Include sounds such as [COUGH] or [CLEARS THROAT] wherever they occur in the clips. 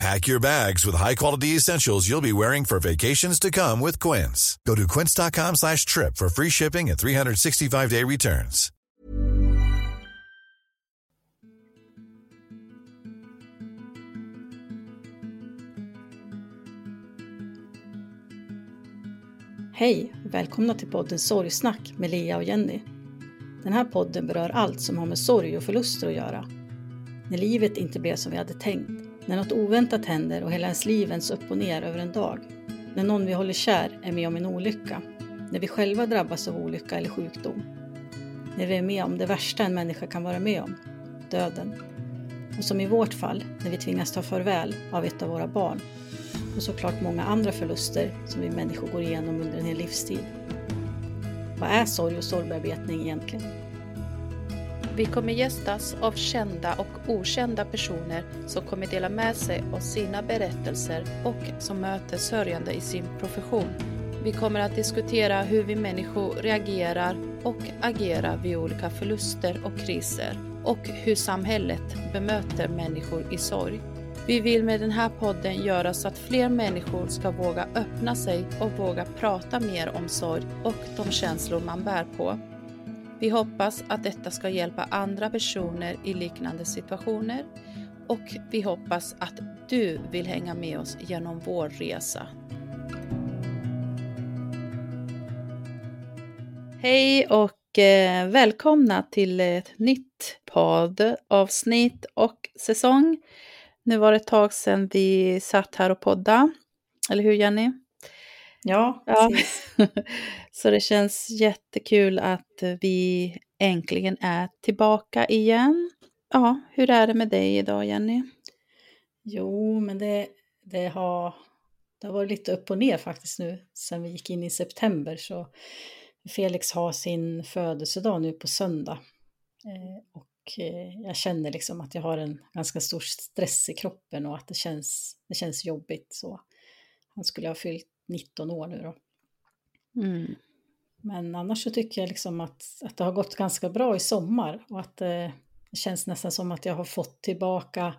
Pack your bags with high-quality essentials you'll be wearing for vacations to come with Quince. Go to quince.com slash trip for free shipping and 365-day returns. Hej och välkomna till podden Sorgsnack med Lea och Jenny. Den här podden berör allt som har med sorg och förluster att göra. När livet inte blev som vi hade tänkt, när något oväntat händer och hela ens liv vänds upp och ner över en dag, när någon vi håller kär är med om en olycka, när vi själva drabbas av olycka eller sjukdom, när vi är med om det värsta en människa kan vara med om, döden. Och som i vårt fall, när vi tvingas ta farväl av ett av våra barn och såklart många andra förluster som vi människor går igenom under en hel livstid. Vad är sorg och sorgbearbetning egentligen? Vi kommer gästas av kända och okända personer som kommer dela med sig av sina berättelser och som möter sörjande i sin profession. Vi kommer att diskutera hur vi människor reagerar och agerar vid olika förluster och kriser och hur samhället bemöter människor i sorg. Vi vill med den här podden göra så att fler människor ska våga öppna sig och våga prata mer om sorg och de känslor man bär på. Vi hoppas att detta ska hjälpa andra personer i liknande situationer och vi hoppas att du vill hänga med oss genom vår resa. Hej och eh, välkomna till ett nytt poddavsnitt och säsong. Nu var det ett tag sedan vi satt här och podda. Eller hur Jenny? Ja, ja. [LAUGHS] Så det känns jättekul att vi äntligen är tillbaka igen. Ja, hur är det med dig idag Jenny? Jo, men det, det, har, det har varit lite upp och ner faktiskt nu sen vi gick in i september. Så Felix har sin födelsedag nu på söndag. Eh, och Eh, jag känner liksom att jag har en ganska stor stress i kroppen och att det känns, det känns jobbigt. Så han skulle ha fyllt 19 år nu då. Mm. Men annars så tycker jag liksom att, att det har gått ganska bra i sommar och att det, det känns nästan som att jag har fått tillbaka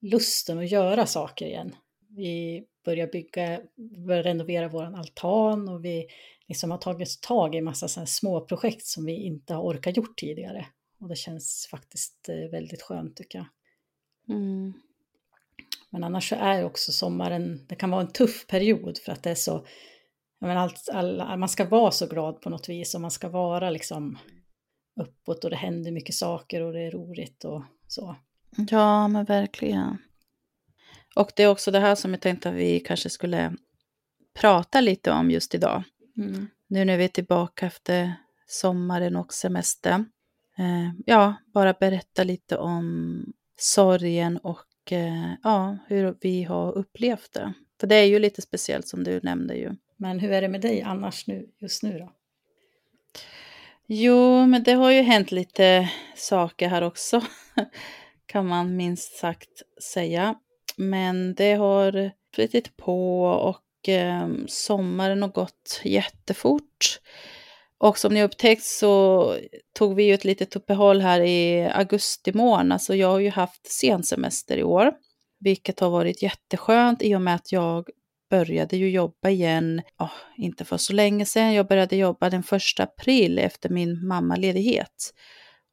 lusten att göra saker igen. Vi börjar bygga, börjar renovera vår altan och vi liksom har tagit tag i massa små projekt som vi inte har orkat gjort tidigare. Och det känns faktiskt eh, väldigt skönt tycker jag. Mm. Men annars så är också sommaren, det kan vara en tuff period för att det är så, allt, all, man ska vara så glad på något vis och man ska vara liksom uppåt och det händer mycket saker och det är roligt och så. Ja, men verkligen. Och det är också det här som jag tänkte att vi kanske skulle prata lite om just idag. Mm. Nu när vi är tillbaka efter sommaren och semestern eh, ja, bara berätta lite om sorgen och ja, hur vi har upplevt det. För det är ju lite speciellt som du nämnde ju. Men hur är det med dig annars nu, just nu då? Jo, men det har ju hänt lite saker här också, [LAUGHS] kan man minst sagt säga. Men det har flyttit på och eh, sommaren har gått jättefort. Och som ni upptäckt så tog vi ju ett litet uppehåll här i augusti månad, så jag har ju haft sensemester i år, vilket har varit jätteskönt i och med att jag började ju jobba igen, oh, inte för så länge sedan, jag började jobba den första april efter min mammaledighet.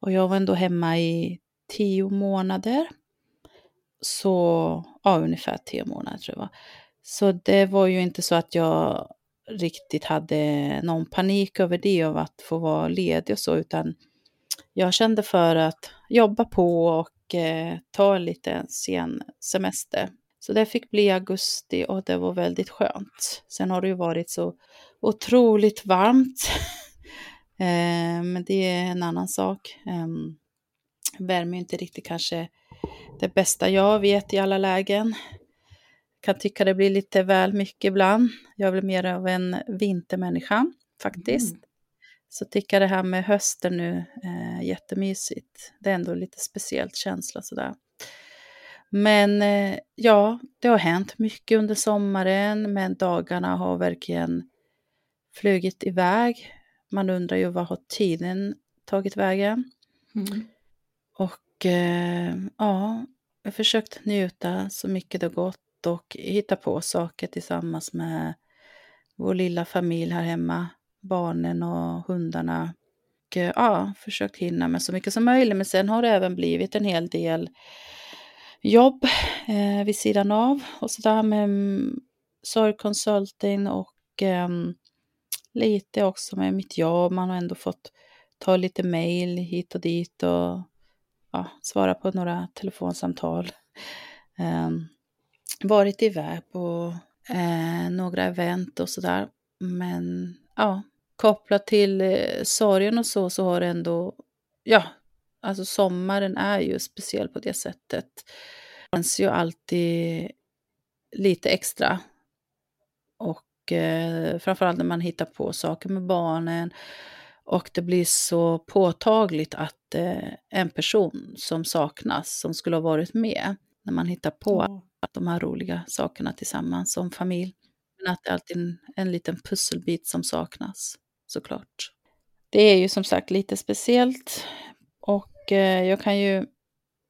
Och jag var ändå hemma i tio månader. Så, ja ungefär tio månader tror jag. Så det var ju inte så att jag riktigt hade någon panik över det av att få vara ledig och så, utan jag kände för att jobba på och eh, ta en sen semester. Så det fick bli augusti och det var väldigt skönt. Sen har det ju varit så otroligt varmt. [LAUGHS] eh, men det är en annan sak. Eh, värme är inte riktigt kanske det bästa jag vet i alla lägen kan tycka det blir lite väl mycket ibland. Jag väl mer av en vintermänniska faktiskt. Mm. Så tycker det här med hösten nu är eh, jättemysigt. Det är ändå lite speciellt känsla sådär. Men eh, ja, det har hänt mycket under sommaren, men dagarna har verkligen flugit iväg. Man undrar ju vad har tiden tagit vägen? Mm. Och eh, ja, jag har försökt njuta så mycket det gått och hitta på saker tillsammans med vår lilla familj här hemma, barnen och hundarna. Och eh, ja, försökt hinna med så mycket som möjligt. Men sen har det även blivit en hel del jobb eh, vid sidan av och sådär med mm, sorgkonsulting och eh, lite också med mitt jobb. Man har ändå fått ta lite mejl hit och dit och ja, svara på några telefonsamtal. Um, varit iväg på eh, några event och sådär. Men ja, kopplat till eh, sorgen och så, så har det ändå, ja, alltså sommaren är ju speciell på det sättet. Det känns ju alltid lite extra. Och eh, framförallt när man hittar på saker med barnen. Och det blir så påtagligt att eh, en person som saknas, som skulle ha varit med, när man hittar på mm de här roliga sakerna tillsammans som familj. Men att det är alltid en, en liten pusselbit som saknas, såklart. Det är ju som sagt lite speciellt och eh, jag kan ju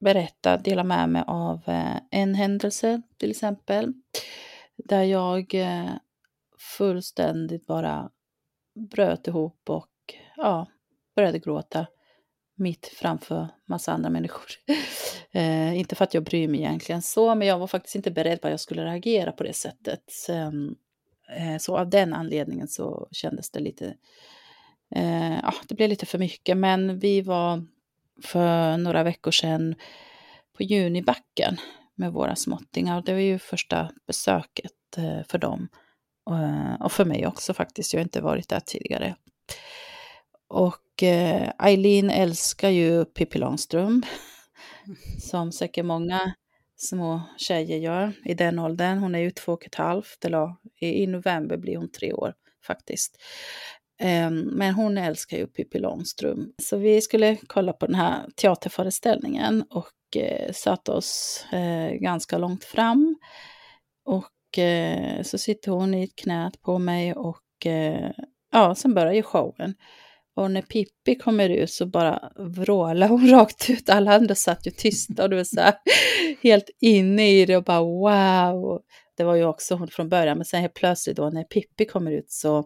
berätta, dela med mig av eh, en händelse till exempel. Där jag eh, fullständigt bara bröt ihop och ja, började gråta mitt framför massa andra människor. [LAUGHS] Eh, inte för att jag bryr mig egentligen så, men jag var faktiskt inte beredd på att jag skulle reagera på det sättet. Eh, så av den anledningen så kändes det lite, eh, ja, det blev lite för mycket. Men vi var för några veckor sedan på Junibacken med våra småttingar. Det var ju första besöket eh, för dem. Och, eh, och för mig också faktiskt, jag har inte varit där tidigare. Och eh, Eileen älskar ju Pippi Långstrump, som säkert många små tjejer gör i den åldern. Hon är ju två och ett halvt, eller i, november blir hon tre år faktiskt. Ehm, men hon älskar ju Pippi Långstrump. Så vi skulle kolla på den här teaterföreställningen och eh, satte oss eh, ganska långt fram. Och eh, så sitter hon i ett knät på mig och eh, ja, sen börjar ju showen. Och när Pippi kommer ut så bara vrålar hon [LAUGHS] rakt ut. Alla andra satt ju tysta och du var så här, [LAUGHS] helt inne i det och bara wow. Det var ju också hon från början, men sen helt plötsligt då när Pippi kommer ut så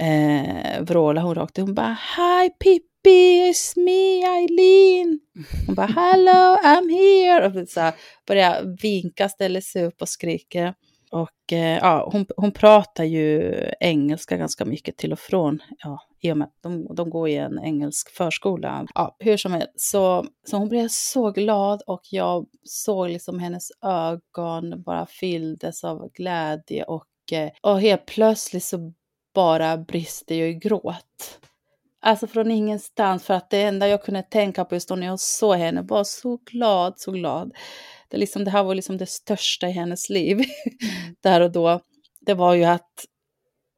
eh, vrålar hon rakt ut. Hon bara Hi Pippi, it's me Eileen. Hon bara Hello, I'm here. Och så här, börjar vinka, ställer sig upp och skriker. Och eh, ja, hon, hon pratar ju engelska ganska mycket till och från. Ja, i och med att de, de går i en engelsk förskola. Ja, hur som helst, så, så hon blev så glad och jag såg liksom hennes ögon bara fylldes av glädje och, eh, och helt plötsligt så bara brister jag i gråt. Alltså från ingenstans, för att det enda jag kunde tänka på just då när jag såg henne var så glad, så glad. Det, liksom, det här var liksom det största i hennes liv, mm. [LAUGHS] där och då. Det var ju att,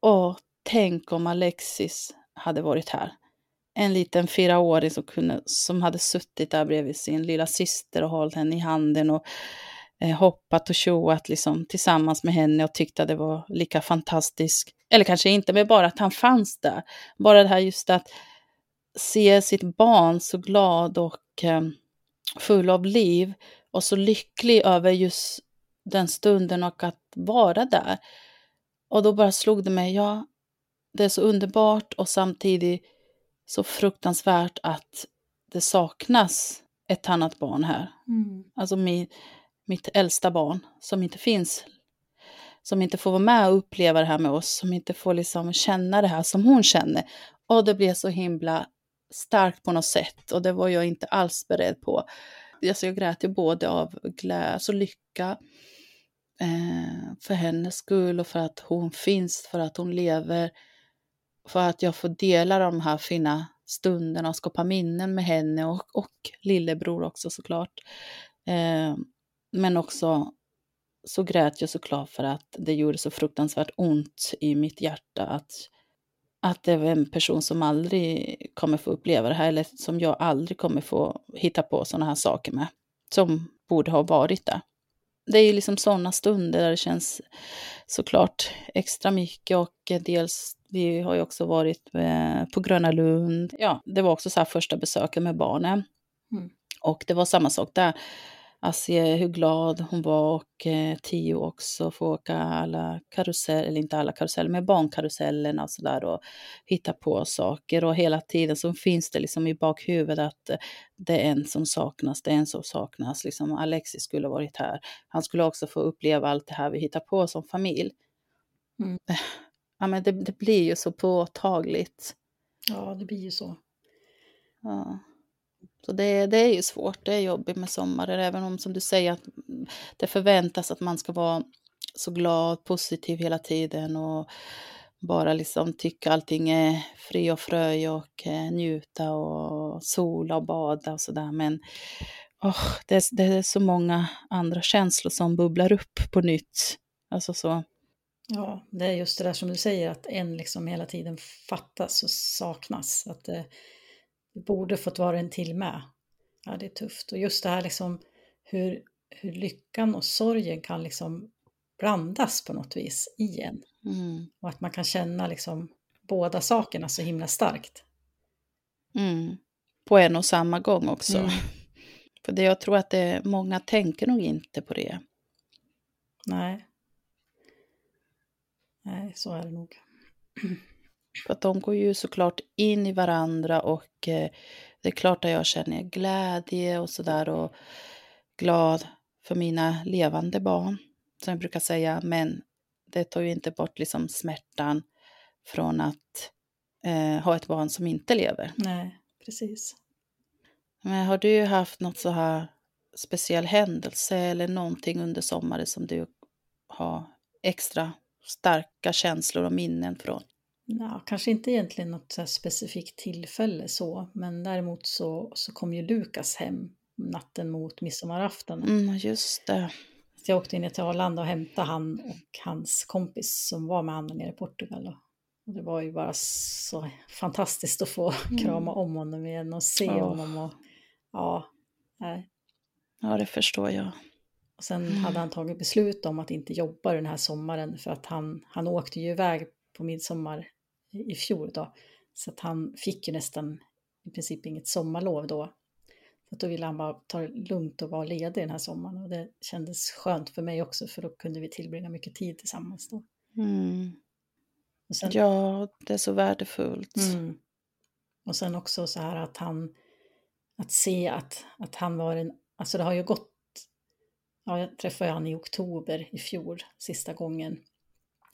åh, tänk om Alexis hade varit här. En liten fyraåring som, kunde, som hade suttit där bredvid sin lilla syster och hållit henne i handen och eh, hoppat och tjoat liksom, tillsammans med henne och tyckte att det var lika fantastiskt. Eller kanske inte, men bara att han fanns där. Bara det här just att se sitt barn så glad och eh, full av liv och så lycklig över just den stunden och att vara där. Och då bara slog det mig, ja, det är så underbart och samtidigt så fruktansvärt att det saknas ett annat barn här. Mm. Alltså min, mitt äldsta barn som inte finns. Som inte får vara med och uppleva det här med oss, som inte får liksom känna det här som hon känner. Och det blev så himla starkt på något sätt och det var jag inte alls beredd på. Alltså jag grät ju både av glädje, alltså lycka eh, för hennes skull och för att hon finns, för att hon lever, för att jag får dela de här fina stunderna och skapa minnen med henne och, och lillebror också såklart. Eh, men också så grät jag såklart för att det gjorde så fruktansvärt ont i mitt hjärta att, att det var en person som aldrig kommer få uppleva det här eller som jag aldrig kommer få hitta på sådana här saker med. Som borde ha varit där. Det är ju liksom sådana stunder där det känns såklart extra mycket och dels vi har ju också varit eh, på Gröna Lund. Ja, det var också så här första besöket med barnen. Mm. Och det var samma sak där att se hur glad hon var och eh, Tio också få åka alla karuseller, eller inte alla karuseller, men barnkarusellerna och sådär och hitta på saker och hela tiden så finns det liksom i bakhuvudet att det är en som saknas, det är en som saknas. Liksom Alexis skulle ha varit här. Han skulle också få uppleva allt det här vi hittar på som familj. Mm. Ja, men det, det blir ju så påtagligt. Ja, det blir ju så. Ja. Så det, det är ju svårt, det är jobbigt med sommaren, även om som du säger att det förväntas att man ska vara så glad, positiv hela tiden och bara liksom tycka allting är fri och fröj och eh, njuta och sola och bada och sådär. Men oh, det, det, är så många andra känslor som bubblar upp på nytt. Alltså så. Ja, det är just det där som du säger, att en liksom hela tiden fattas och saknas. Att det, det borde fått vara en till med. Ja, det är tufft. Och just det här liksom hur, hur lyckan och sorgen kan liksom blandas på något vis i en. Mm. Och att man kan känna liksom båda sakerna så himla starkt. Mm. På en och samma gång också. Mm. [LAUGHS] För det, jag tror att det, många tänker nog inte på det. Nej. Nej, så är det nog. [CLEARS THROAT] För att de går ju såklart in i varandra och eh, det är klart att jag känner glädje och sådär och glad för mina levande barn, som jag brukar säga. Men det tar ju inte bort liksom smärtan från att eh, ha ett barn som inte lever. Nej, precis. Men har du haft något så här speciell händelse eller någonting under sommaren som du har extra starka känslor och minnen från? Ja, kanske inte egentligen något så specifikt tillfälle så, men däremot så, så kom ju Lukas hem natten mot midsommarafton. Mm, just det. Så jag åkte in till Arlanda och hämtade han och hans kompis som var med honom nere i Portugal. Och det var ju bara så fantastiskt att få mm. krama om honom igen och se oh. honom. Och, ja, nej. ja, det förstår jag. Och sen mm. hade han tagit beslut om att inte jobba den här sommaren för att han, han åkte ju iväg på midsommar i fjol då. Så att han fick ju nästan i princip inget sommarlov då. Så då ville han bara ta det lugnt och vara ledig den här sommaren och det kändes skönt för mig också för då kunde vi tillbringa mycket tid tillsammans då. Mm. Sen, ja, det är så värdefullt. Mm. Och sen också så här att han, att se att, att han var en, alltså det har ju gått, ja jag träffade han i oktober i fjol sista gången.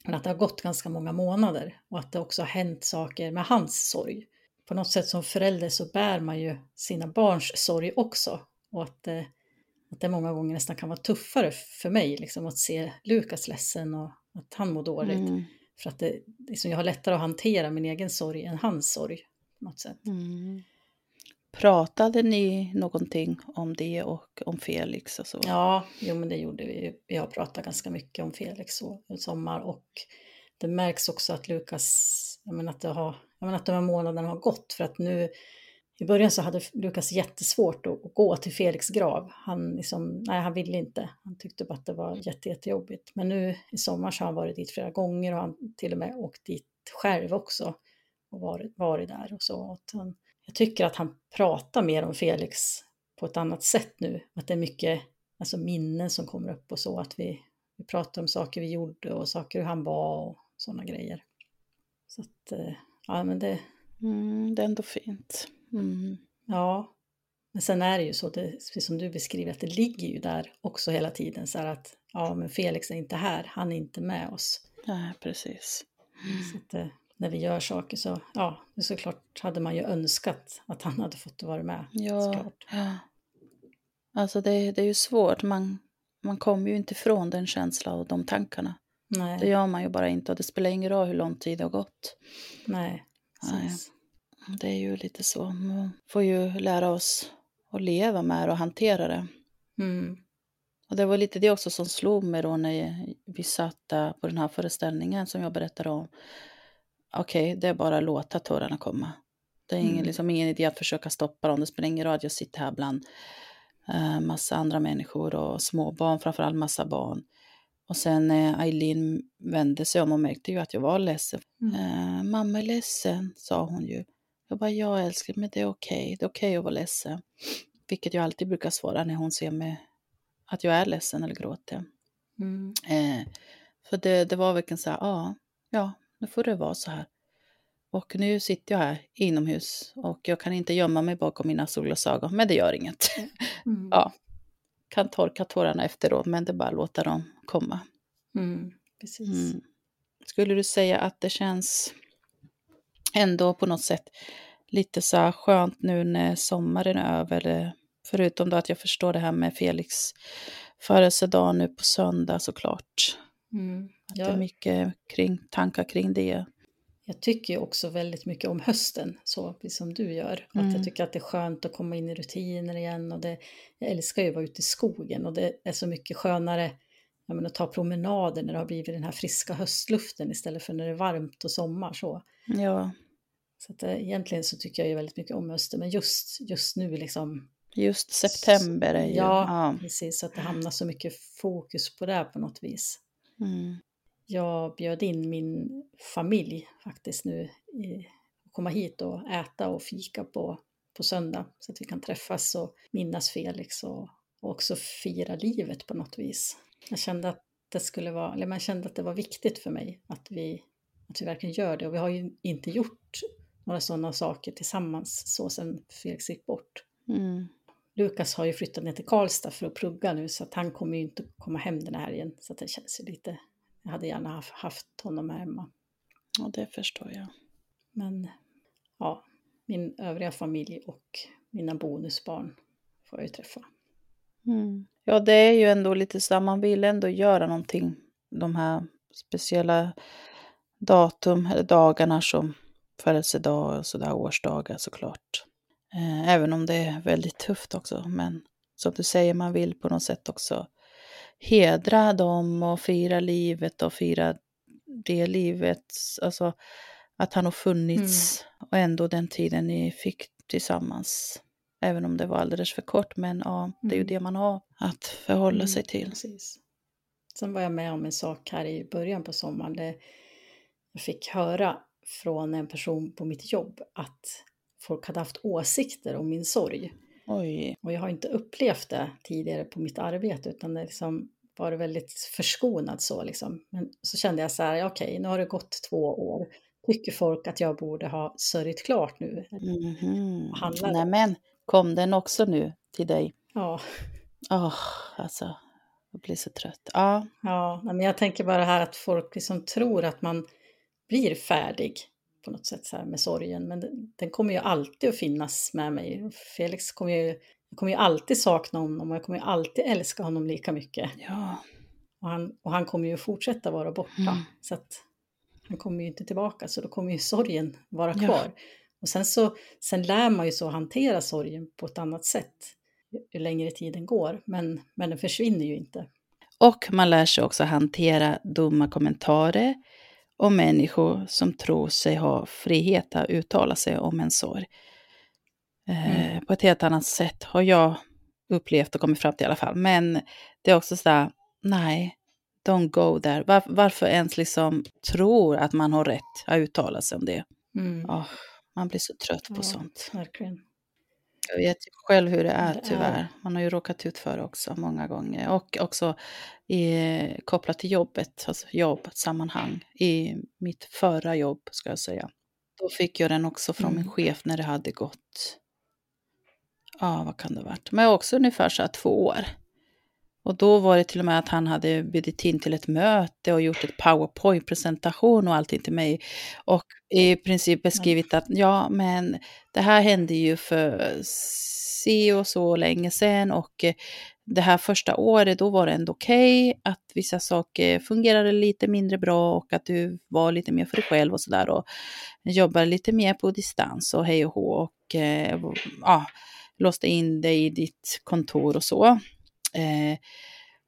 Men att det har gått ganska många månader och att det också har hänt saker med hans sorg. På något sätt som förälder så bär man ju sina barns sorg också. Och att det, att det många gånger nästan kan vara tuffare för mig liksom, att se Lukas ledsen och att han mår dåligt. Mm. För att det, liksom, jag har lättare att hantera min egen sorg än hans sorg. På något sätt. Mm. Pratade ni någonting om det och om Felix och så? Ja, jo men det gjorde vi. Vi har pratat ganska mycket om Felix i sommar och det märks också att Lukas, jag menar att, det har, jag menar att de här månaderna har gått för att nu, i början så hade Lukas jättesvårt att, gå till Felix grav. Han, liksom, nej, han ville inte. Han tyckte bara att det var jätte, jättejobbigt. Men nu i sommar så har han varit dit flera gånger och han till och med åkt dit själv också och varit, varit där och så. Och han, jag tycker att han pratar mer om Felix på ett annat sätt nu. Att det är mycket alltså minnen som kommer upp och så. Att vi, vi pratar om saker vi gjorde och saker hur han var och sådana grejer. Så att, eh, ja men det... Mm, det är ändå fint. Mm. Ja, men sen är det ju så, det, precis som du beskriver, att det ligger ju där också hela tiden så här att ja, men Felix är inte här, han är inte med oss. Nej, precis. Mm. Så att, eh, när vi gör saker så, ja, såklart hade man ju önskat att han hade fått vara med. Ja, såklart. ja. Alltså det, det är ju svårt, man, man kommer ju inte ifrån den känslan och de tankarna. Nej, Det gör man ju bara inte och det spelar ingen roll hur lång tid det har gått. nej, Nej. precis. Det är ju lite så. Man får ju lära oss att leva med det och hantera det. Mm, Och det var lite det också som slog mig då när vi satt på den här föreställningen som jag berättade om. Okej, det är bara att låta tårarna komma. Det är ingen, Mm. liksom, ingen idé att försöka stoppa dem. Det spelar ingen roll att jag sitter här bland eh, massa andra människor och småbarn, framförallt massa barn. Och sen när Eileen vände sig om och märkte ju att jag var ledsen. Mm. Eh, Mamma är ledsen, sa hon ju. Jag bara, ja älskling, men det är okej. Det är okej att vara ledsen. Vilket jag alltid brukar svara när hon ser mig att jag är ledsen eller gråter. mm, Eh, för det, det var verkligen så här, ja, ja, nu får det vara så här. Och nu sitter jag här inomhus och jag kan inte gömma mig bakom mina solglasögon, men det gör inget. [LAUGHS] mm, ja, kan torka tårarna efteråt, men det är bara att låta dem komma. mm, precis. Mm. Skulle du säga att det känns ändå på något sätt lite så skönt nu när sommaren är över? Förutom då att jag förstår det här med Felix födelsedag nu på söndag såklart. Mm. Att det är mycket kring, tankar kring det. jag tycker också väldigt mycket om hösten, så precis som du gör. Att Mm. jag tycker att det är skönt att komma in i rutiner igen. Och det, jag älskar ju att vara ute i skogen och det är så mycket skönare menar, att ta promenader när det har blivit den här friska höstluften istället för när det är varmt och sommar. Så, Ja, så att, eh, egentligen så tycker jag ju väldigt mycket om hösten, men just, just nu liksom just september är ju... Ja, ja. precis. Så att det hamnar så mycket fokus på det på något vis. Mm. Jag bjöd in min familj faktiskt nu i, komma hit och äta och fika på, på söndag. Så att vi kan träffas och minnas Felix och, och också fira livet på något vis. Jag kände att det skulle vara, eller man kände att det var viktigt för mig att vi, att vi verkligen gör det. Och vi har ju inte gjort några sådana saker tillsammans så sedan Felix gick bort. Mm. Lukas har ju flyttat ner till Karlstad för att plugga nu så att han kommer ju inte komma hem den här helgen. Så att det känns ju lite, jag hade gärna haft, honom här hemma. Och det förstår jag. Men ja, min övriga familj och mina bonusbarn får jag ju träffa. Mm. Ja, det är ju ändå lite så man vill ändå göra någonting de här speciella datum eller dagarna som födelsedag och sådär, årsdagar såklart. Eh, även om det är väldigt tufft också, men som du säger, man vill på något sätt också hedra dem och fira livet och fira det livet, alltså att han har funnits och ändå den tiden ni fick tillsammans. Även om det var alldeles för kort, men ja, det är ju Mm. det man har att förhålla Mm, sig till. Precis. Sen var jag med om en sak här i början på sommaren. Där jag fick höra från en person på mitt jobb att folk hade haft åsikter om min sorg. Oj, Och jag har inte upplevt det tidigare på mitt arbete utan det liksom varit väldigt förskonad så liksom. Men så kände jag så här, okej, nu har det gått två år. Tycker folk att jag borde ha sörjt klart nu? Handlar det? Nej men, kom den också nu till dig? Ja, Åh, alltså, jag blir så trött. Ja, ja, men jag tänker bara här att folk liksom tror att man blir färdig på något sätt så med sorgen. Men den, den kommer ju alltid att finnas med mig. Felix kommer ju, jag kommer ju alltid sakna honom och jag kommer ju alltid älska honom lika mycket. ja, Och han, och han kommer ju fortsätta vara borta. Mm. Så att han kommer ju inte tillbaka, så då kommer ju sorgen vara Ja. kvar. Och sen så sen lär man ju så hantera sorgen på ett annat sätt ju längre tiden går. Men, men den försvinner ju inte. Och man lär sig också hantera dumma kommentarer och människor som tror sig ha frihet att uttala sig om en sorg. eh, på ett helt annat sätt har jag upplevt och kommit fram till i alla fall. Men det är också så där, nej, don't go there. Var, varför ens liksom tror att man har rätt att uttala sig om det? Mm. Oh, man blir så trött på Ja, sånt. Verkligen. Jag vet ju själv hur det är tyvärr. Man har ju råkat ut för det också många gånger. Och också i, kopplat till jobbet, alltså jobbsammanhang. I mitt förra jobb ska jag säga. Då fick jag den också från min Mm. chef när det hade gått, ja vad kan det ha varit, men också ungefär så här två år. Och då var det till och med att han hade bjudit in till ett möte och gjort ett powerpoint-presentation och allting till mig. Och i princip beskrivit att ja, men det här hände ju för si och så länge sedan och eh, det här första året då var det ändå okej att vissa saker fungerade lite mindre bra och att du var lite mer för dig själv och sådär och jobbade lite mer på distans och hej och hå och eh, ja, låste in dig i ditt kontor och så. Eh,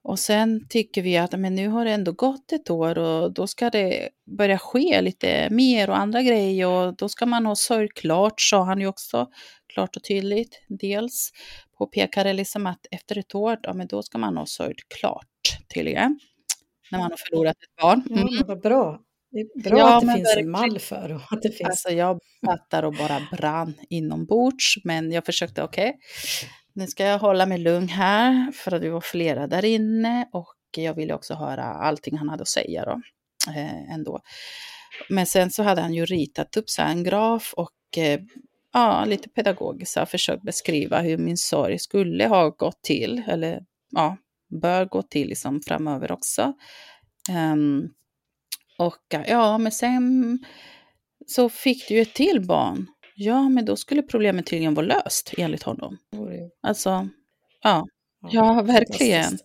och sen tycker vi att men nu har det ändå gått ett år och då ska det börja ske lite mer och andra grejer och då ska man ha sörj klart, sa han ju också klart och tydligt. Dels påpekade liksom att efter ett år, ja men då ska man ha sörjt klart tydligen. När man har förlorat ett barn. Ja, Mm. men vad bra. Det är bra Ja, att det finns verkligen. en mall för och att det finns... Alltså jag fattar och bara brann inombords, men jag försökte, okej, nu ska jag hålla mig lugn här, för att vi var flera där inne och jag ville också höra allting han hade att säga då, eh, ändå. Men sen så hade han ju ritat upp så här en graf och eh, ja, lite pedagogiskt försökt beskriva hur min sorg skulle ha gått till, eller ja, bör gå till liksom framöver också. Um, och ja, men sen så fick du ju ett till barn. Ja, men då skulle problemet tydligen vara löst enligt honom. Alltså, ja, ja verkligen.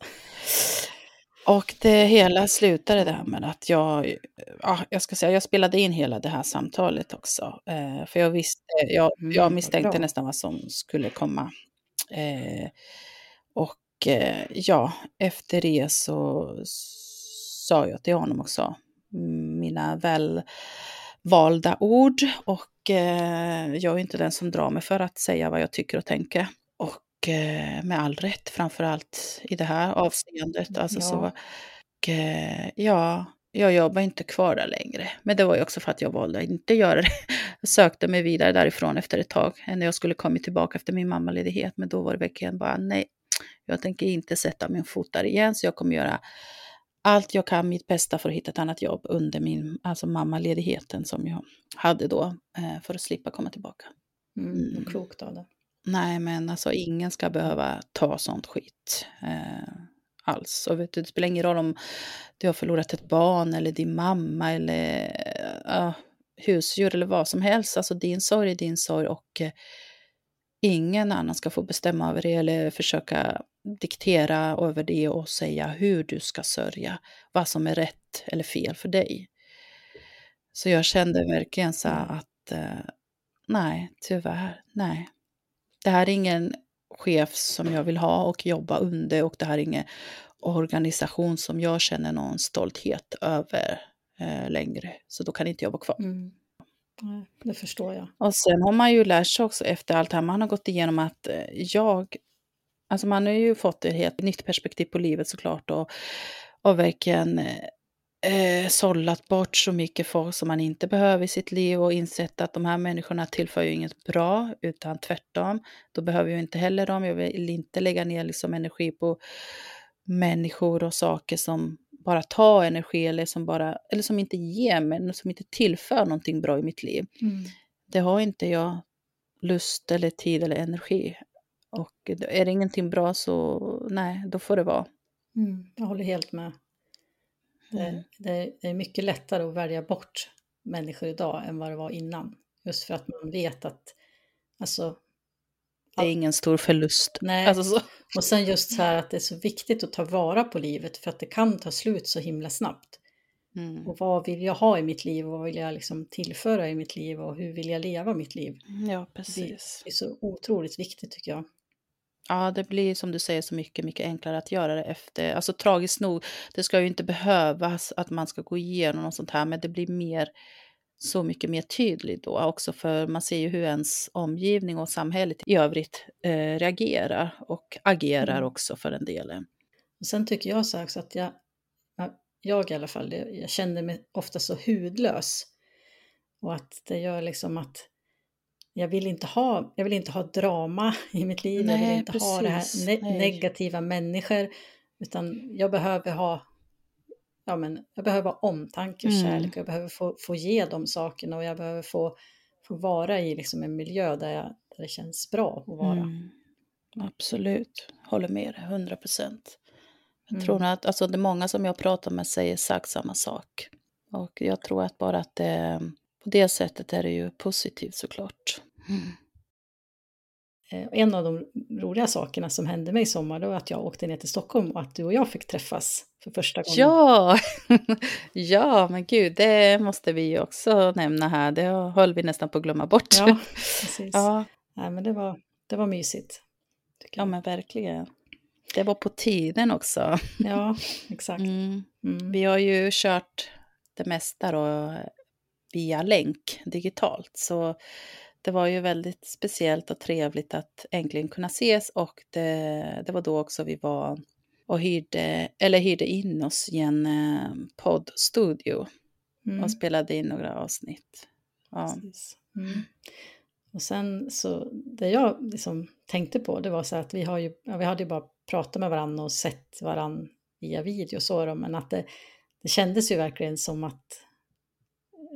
Och det hela slutade där med att jag, ja, jag ska säga, jag spelade in hela det här samtalet också. Eh, för jag visste, jag, Mm, jag misstänkte bra. nästan vad som skulle komma. Eh, och eh, ja, efter det så sa jag till honom också mina väl valda ord. Och jag är inte den som drar mig för att säga vad jag tycker och tänker. Och eh, med all rätt, framför allt i det här avseendet. Alltså Ja. så, och, eh, ja, jag jobbar inte kvar där längre. Men det var ju också för att jag valde att inte göra det. Jag sökte mig vidare därifrån efter ett tag. När jag skulle kommit tillbaka efter min mammaledighet. Men då var det verkligen bara nej. Jag tänker inte sätta min fot där igen. Så jag kommer göra allt jag kan, mitt bästa för att hitta ett annat jobb under min alltså mammaledigheten som jag hade då. Eh, för att slippa komma tillbaka. Mm, Mm. klokt av det. Nej, men alltså ingen ska behöva ta sånt skit eh, alls. Och vet du, det spelar ingen roll om du har förlorat ett barn eller din mamma eller eh, husdjur eller vad som helst. Alltså din sorg är din sorg och eh, ingen annan ska få bestämma över det eller försöka diktera över det och säga hur du ska sörja, vad som är rätt eller fel för dig. Så jag kände verkligen så här att eh, nej, tyvärr, nej. Det här är ingen chef som jag vill ha och jobba under och det här är ingen organisation som jag känner någon stolthet över eh, längre. Så då kan inte jag vara kvar. Mm. Det förstår jag. Och sen har man ju lärt sig också efter allt det här man har gått igenom att eh, jag, alltså man har ju fått ett helt nytt perspektiv på livet såklart och, och verkligen eh, sållat bort så mycket folk som man inte behöver i sitt liv och insett att de här människorna tillför ju inget bra utan tvärtom. Då behöver jag inte heller dem. Jag vill inte lägga ner liksom energi på människor och saker som bara tar energi eller som, bara, eller som inte ger mig, som inte tillför någonting bra i mitt liv Mm. det har inte jag lust eller tid eller energi. Och är det ingenting bra så nej, då får det vara. Mm. Jag håller helt med. Mm. Det, det, det är mycket lättare att välja bort människor idag än vad det var innan. Just för att man vet att, alltså, Det är ingen stor förlust. nej. Alltså så. Och sen just så här att det är så viktigt att ta vara på livet för att det kan ta slut så himla snabbt. Mm. Och vad vill jag ha i mitt liv och vad vill jag liksom tillföra i mitt liv och hur vill jag leva mitt liv? Ja, Det, precis. det är så otroligt viktigt tycker jag. Ja, det blir som du säger så mycket, mycket enklare att göra det efter. Alltså tragiskt nog, det ska ju inte behövas att man ska gå igenom något sånt här, men det blir mer så mycket mer tydlig då också för man ser ju hur ens omgivning och samhället i övrigt eh, reagerar och agerar Mm. också för den delen. Och sen tycker jag så också att jag, jag i alla fall, jag känner mig ofta så hudlös. Och att det gör liksom att jag vill inte ha, jag vill inte ha drama i mitt liv, jag vill Nej, inte ha det här precis. ne- Nej. negativa människor, utan jag behöver ha, ja men jag behöver ha omtanke och Mm. kärlek, jag behöver få, få ge de sakerna och jag behöver få, få vara i liksom en miljö där, jag, där det känns bra att vara. Mm. Absolut, håller med dig, 100 procent. Jag Mm. tror att alltså, det är många som jag pratar med säger exakt samma sak. Och jag tror att bara att det, på det sättet är det ju positivt såklart. Mm. Eh, En av de roliga sakerna som hände mig i sommar det var att jag åkte ner till Stockholm och att du och jag fick träffas för första gången. Ja, [LAUGHS] ja, men gud, det måste vi ju också nämna här. Det höll vi nästan på att glömma bort. Ja, precis. [LAUGHS] ja, Nej, men det var, det var mysigt. ja, men verkligen. Det var på tiden också. ja [LAUGHS] exakt. Mm. Mm. Vi har ju kört det mesta då via länk digitalt. Så det var ju väldigt speciellt och trevligt att äntligen kunna ses och det, det var då också vi var och hyrde, eller hyrde in oss i en eh, poddstudio Mm. och spelade in några avsnitt. Ja. Mm. Och sen så, det jag liksom tänkte på, det var så att vi har ju, vi hade ju bara pratat med varandra och sett varandra via video så då, men att det, det kändes ju verkligen som att,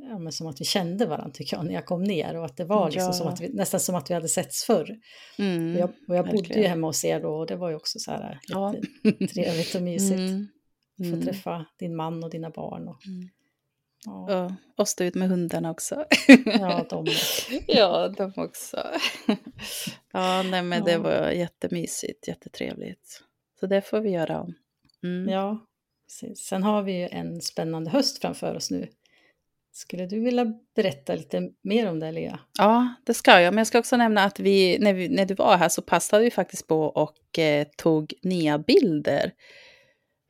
ja, men som att vi kände varandra tycker jag när jag kom ner och att det var liksom Ja. som att vi, nästan som att vi hade setts förr. Mm, och jag, och jag bodde ju hemma hos er då och det var ju också så här Ja. jättetrevligt och mysigt. Mm, Få mm. träffa din man och dina barn. Och, Mm. ja, och, och stå ut med hundarna också. ja, de. [LAUGHS] Ja, de också. [LAUGHS] ja, nej, men det var jättemysigt, jättetrevligt. Så det får vi göra om. Mm. Ja. Sen har vi ju en spännande höst framför oss nu. Skulle du vilja berätta lite mer om det, Lea? ja, det ska jag. Men jag ska också nämna att vi, när, vi, när du var här så passade vi faktiskt på och eh, tog nya bilder.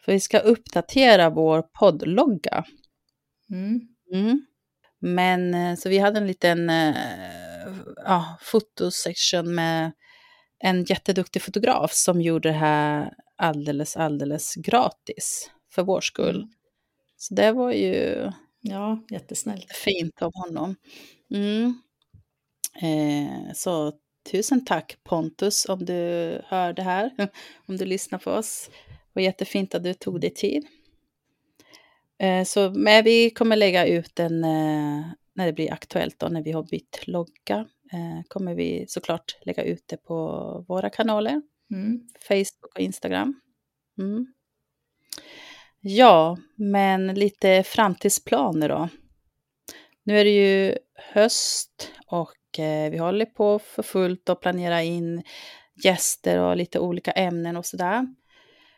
För vi ska uppdatera vår poddlogga. Mm. Mm. Men eh, så vi hade en liten eh, ja, fotosection med en jätteduktig fotograf som gjorde det här alldeles, alldeles gratis för vår skull. Mm. Så det var ju Ja, jättesnällt. fint av honom. Mm. Eh, så tusen tack Pontus om du hör det här, [LAUGHS] om du lyssnar på oss. Var jättefint att du tog dig tid. Eh, så men vi kommer lägga ut den eh, när det blir aktuellt då, när vi har bytt logga. Eh, kommer vi såklart lägga ut det på våra kanaler. Mm. Facebook och Instagram. Mm. Ja, men lite framtidsplaner då. Nu är det ju höst och eh, vi håller på för fullt och planera in gäster och lite olika ämnen och sådär.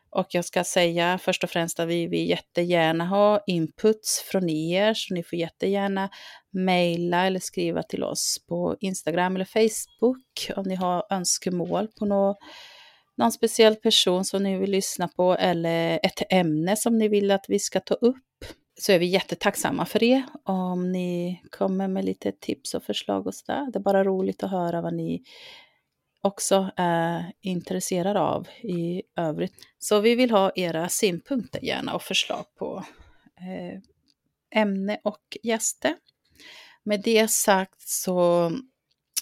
Och jag ska säga först och främst att vi vill jättegärna ha inputs från er, så ni får jättegärna mejla eller skriva till oss på Instagram eller Facebook om ni har önskemål på något någon speciell person som ni vill lyssna på eller ett ämne som ni vill att vi ska ta upp så är vi jättetacksamma för det om ni kommer med lite tips och förslag och sådär. Det är bara roligt att höra vad ni också är intresserade av i övrigt. Så vi vill ha era synpunkter gärna och förslag på eh, ämne och gäster. Med det sagt så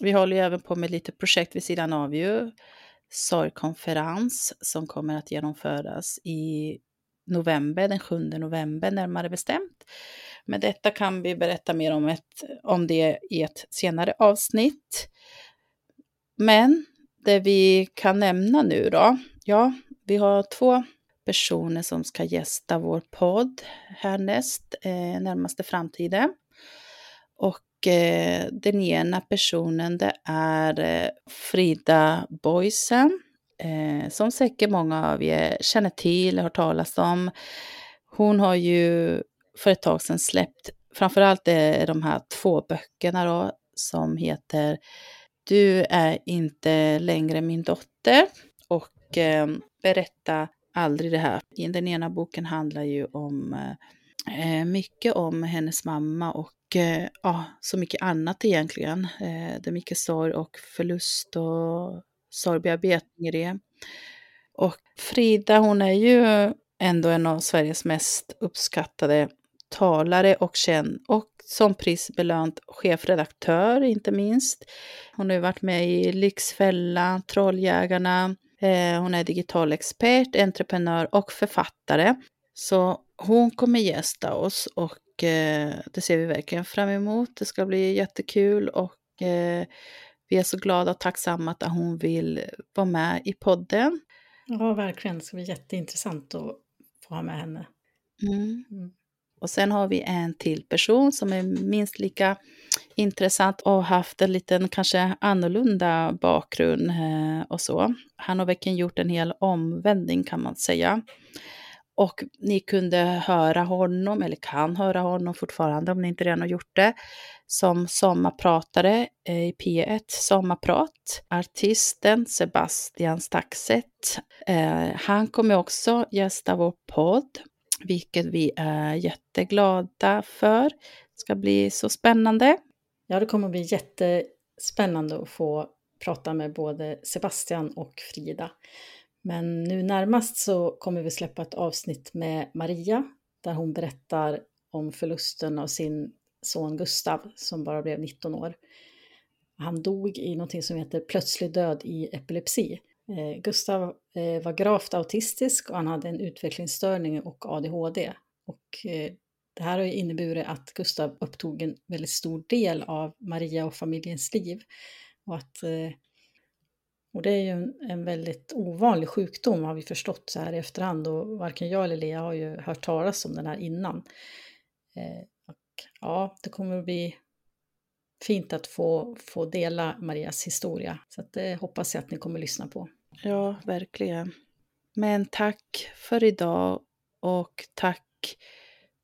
vi håller ju även på med lite projekt vid sidan av ju sorgkonferens som kommer att genomföras i november, den 7 november närmare bestämt. Men detta kan vi berätta mer om, ett, om det i ett senare avsnitt. Men det vi kan nämna nu då, ja, vi har två personer som ska gästa vår podd härnäst, eh, närmaste framtiden. Och Eh, den ena personen det är eh, Frida Boysen, eh, som säkert många av er känner till, har talat om. Hon har ju för ett tag sedan släppt, framförallt de här två böckerna då, som heter Du är inte längre min dotter och eh, Berätta aldrig det här. Den ena boken handlar ju om eh, Eh, mycket om hennes mamma och eh, ja, så mycket annat egentligen. Eh, det är mycket sorg och förlust och sorgbearbetning i det. Och Frida, hon är ju ändå en av Sveriges mest uppskattade talare och känd och som prisbelönt chefredaktör inte minst. Hon har ju varit med i Lyxfällan, Trolljägarna, hon är digital expert, entreprenör och författare. Så hon kommer gästa oss och eh, det ser vi verkligen fram emot. Det ska bli jättekul och eh, vi är så glada och tacksamma att hon vill vara med i podden. Ja, verkligen. Det ska bli jätteintressant att få ha med henne. Mm. Mm. Och sen har vi en till person som är minst lika intressant och haft en liten kanske annorlunda bakgrund eh, och så. Han har verkligen gjort en hel omvändning kan man säga. Och ni kunde höra honom, eller kan höra honom fortfarande om ni inte redan har gjort det, som sommarpratare eh, i P1 Sommarprat. Artisten Sebastian Staxet. Eh, han kommer också gästa vår podd vilket vi är jätteglada för. Det ska bli så spännande. Ja, det kommer bli jättespännande att få prata med både Sebastian och Frida. Men nu närmast så kommer vi släppa ett avsnitt med Maria där hon berättar om förlusten av sin son Gustav som bara blev 19 år. Han dog i något som heter plötslig död i epilepsi. Eh, Gustav eh, var gravt autistisk och han hade en utvecklingsstörning och ADHD. Och eh, det här har ju inneburit att Gustav upptog en väldigt stor del av Maria och familjens liv. Och, att, eh, och det är ju en, en väldigt ovanlig sjukdom har vi förstått så här i efterhand och varken jag eller Lea har ju hört talas om den här innan. Eh, och ja, det kommer att bli fint att få, få dela Marias historia. Så att det hoppas jag att ni kommer lyssna på. Ja, verkligen. Men tack för idag och tack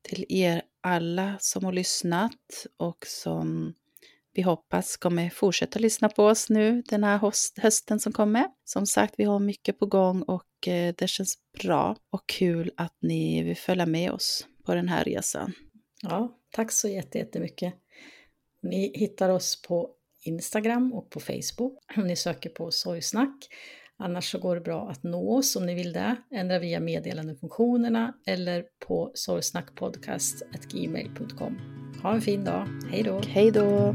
till er alla som har lyssnat och som vi hoppas kommer fortsätta lyssna på oss nu den här hösten som kommer. Som sagt, vi har mycket på gång och eh, det känns bra och kul att ni vill följa med oss på den här resan. Ja, tack så jättemycket. Ni hittar oss på Instagram och på Facebook. Om ni söker på Sorgsnack Annars så går det bra att nå oss om ni vill det, ändra via meddelandefunktionerna eller på sorgsnackpodcast.gmail.com. Ha en fin dag, hej då! Hej då!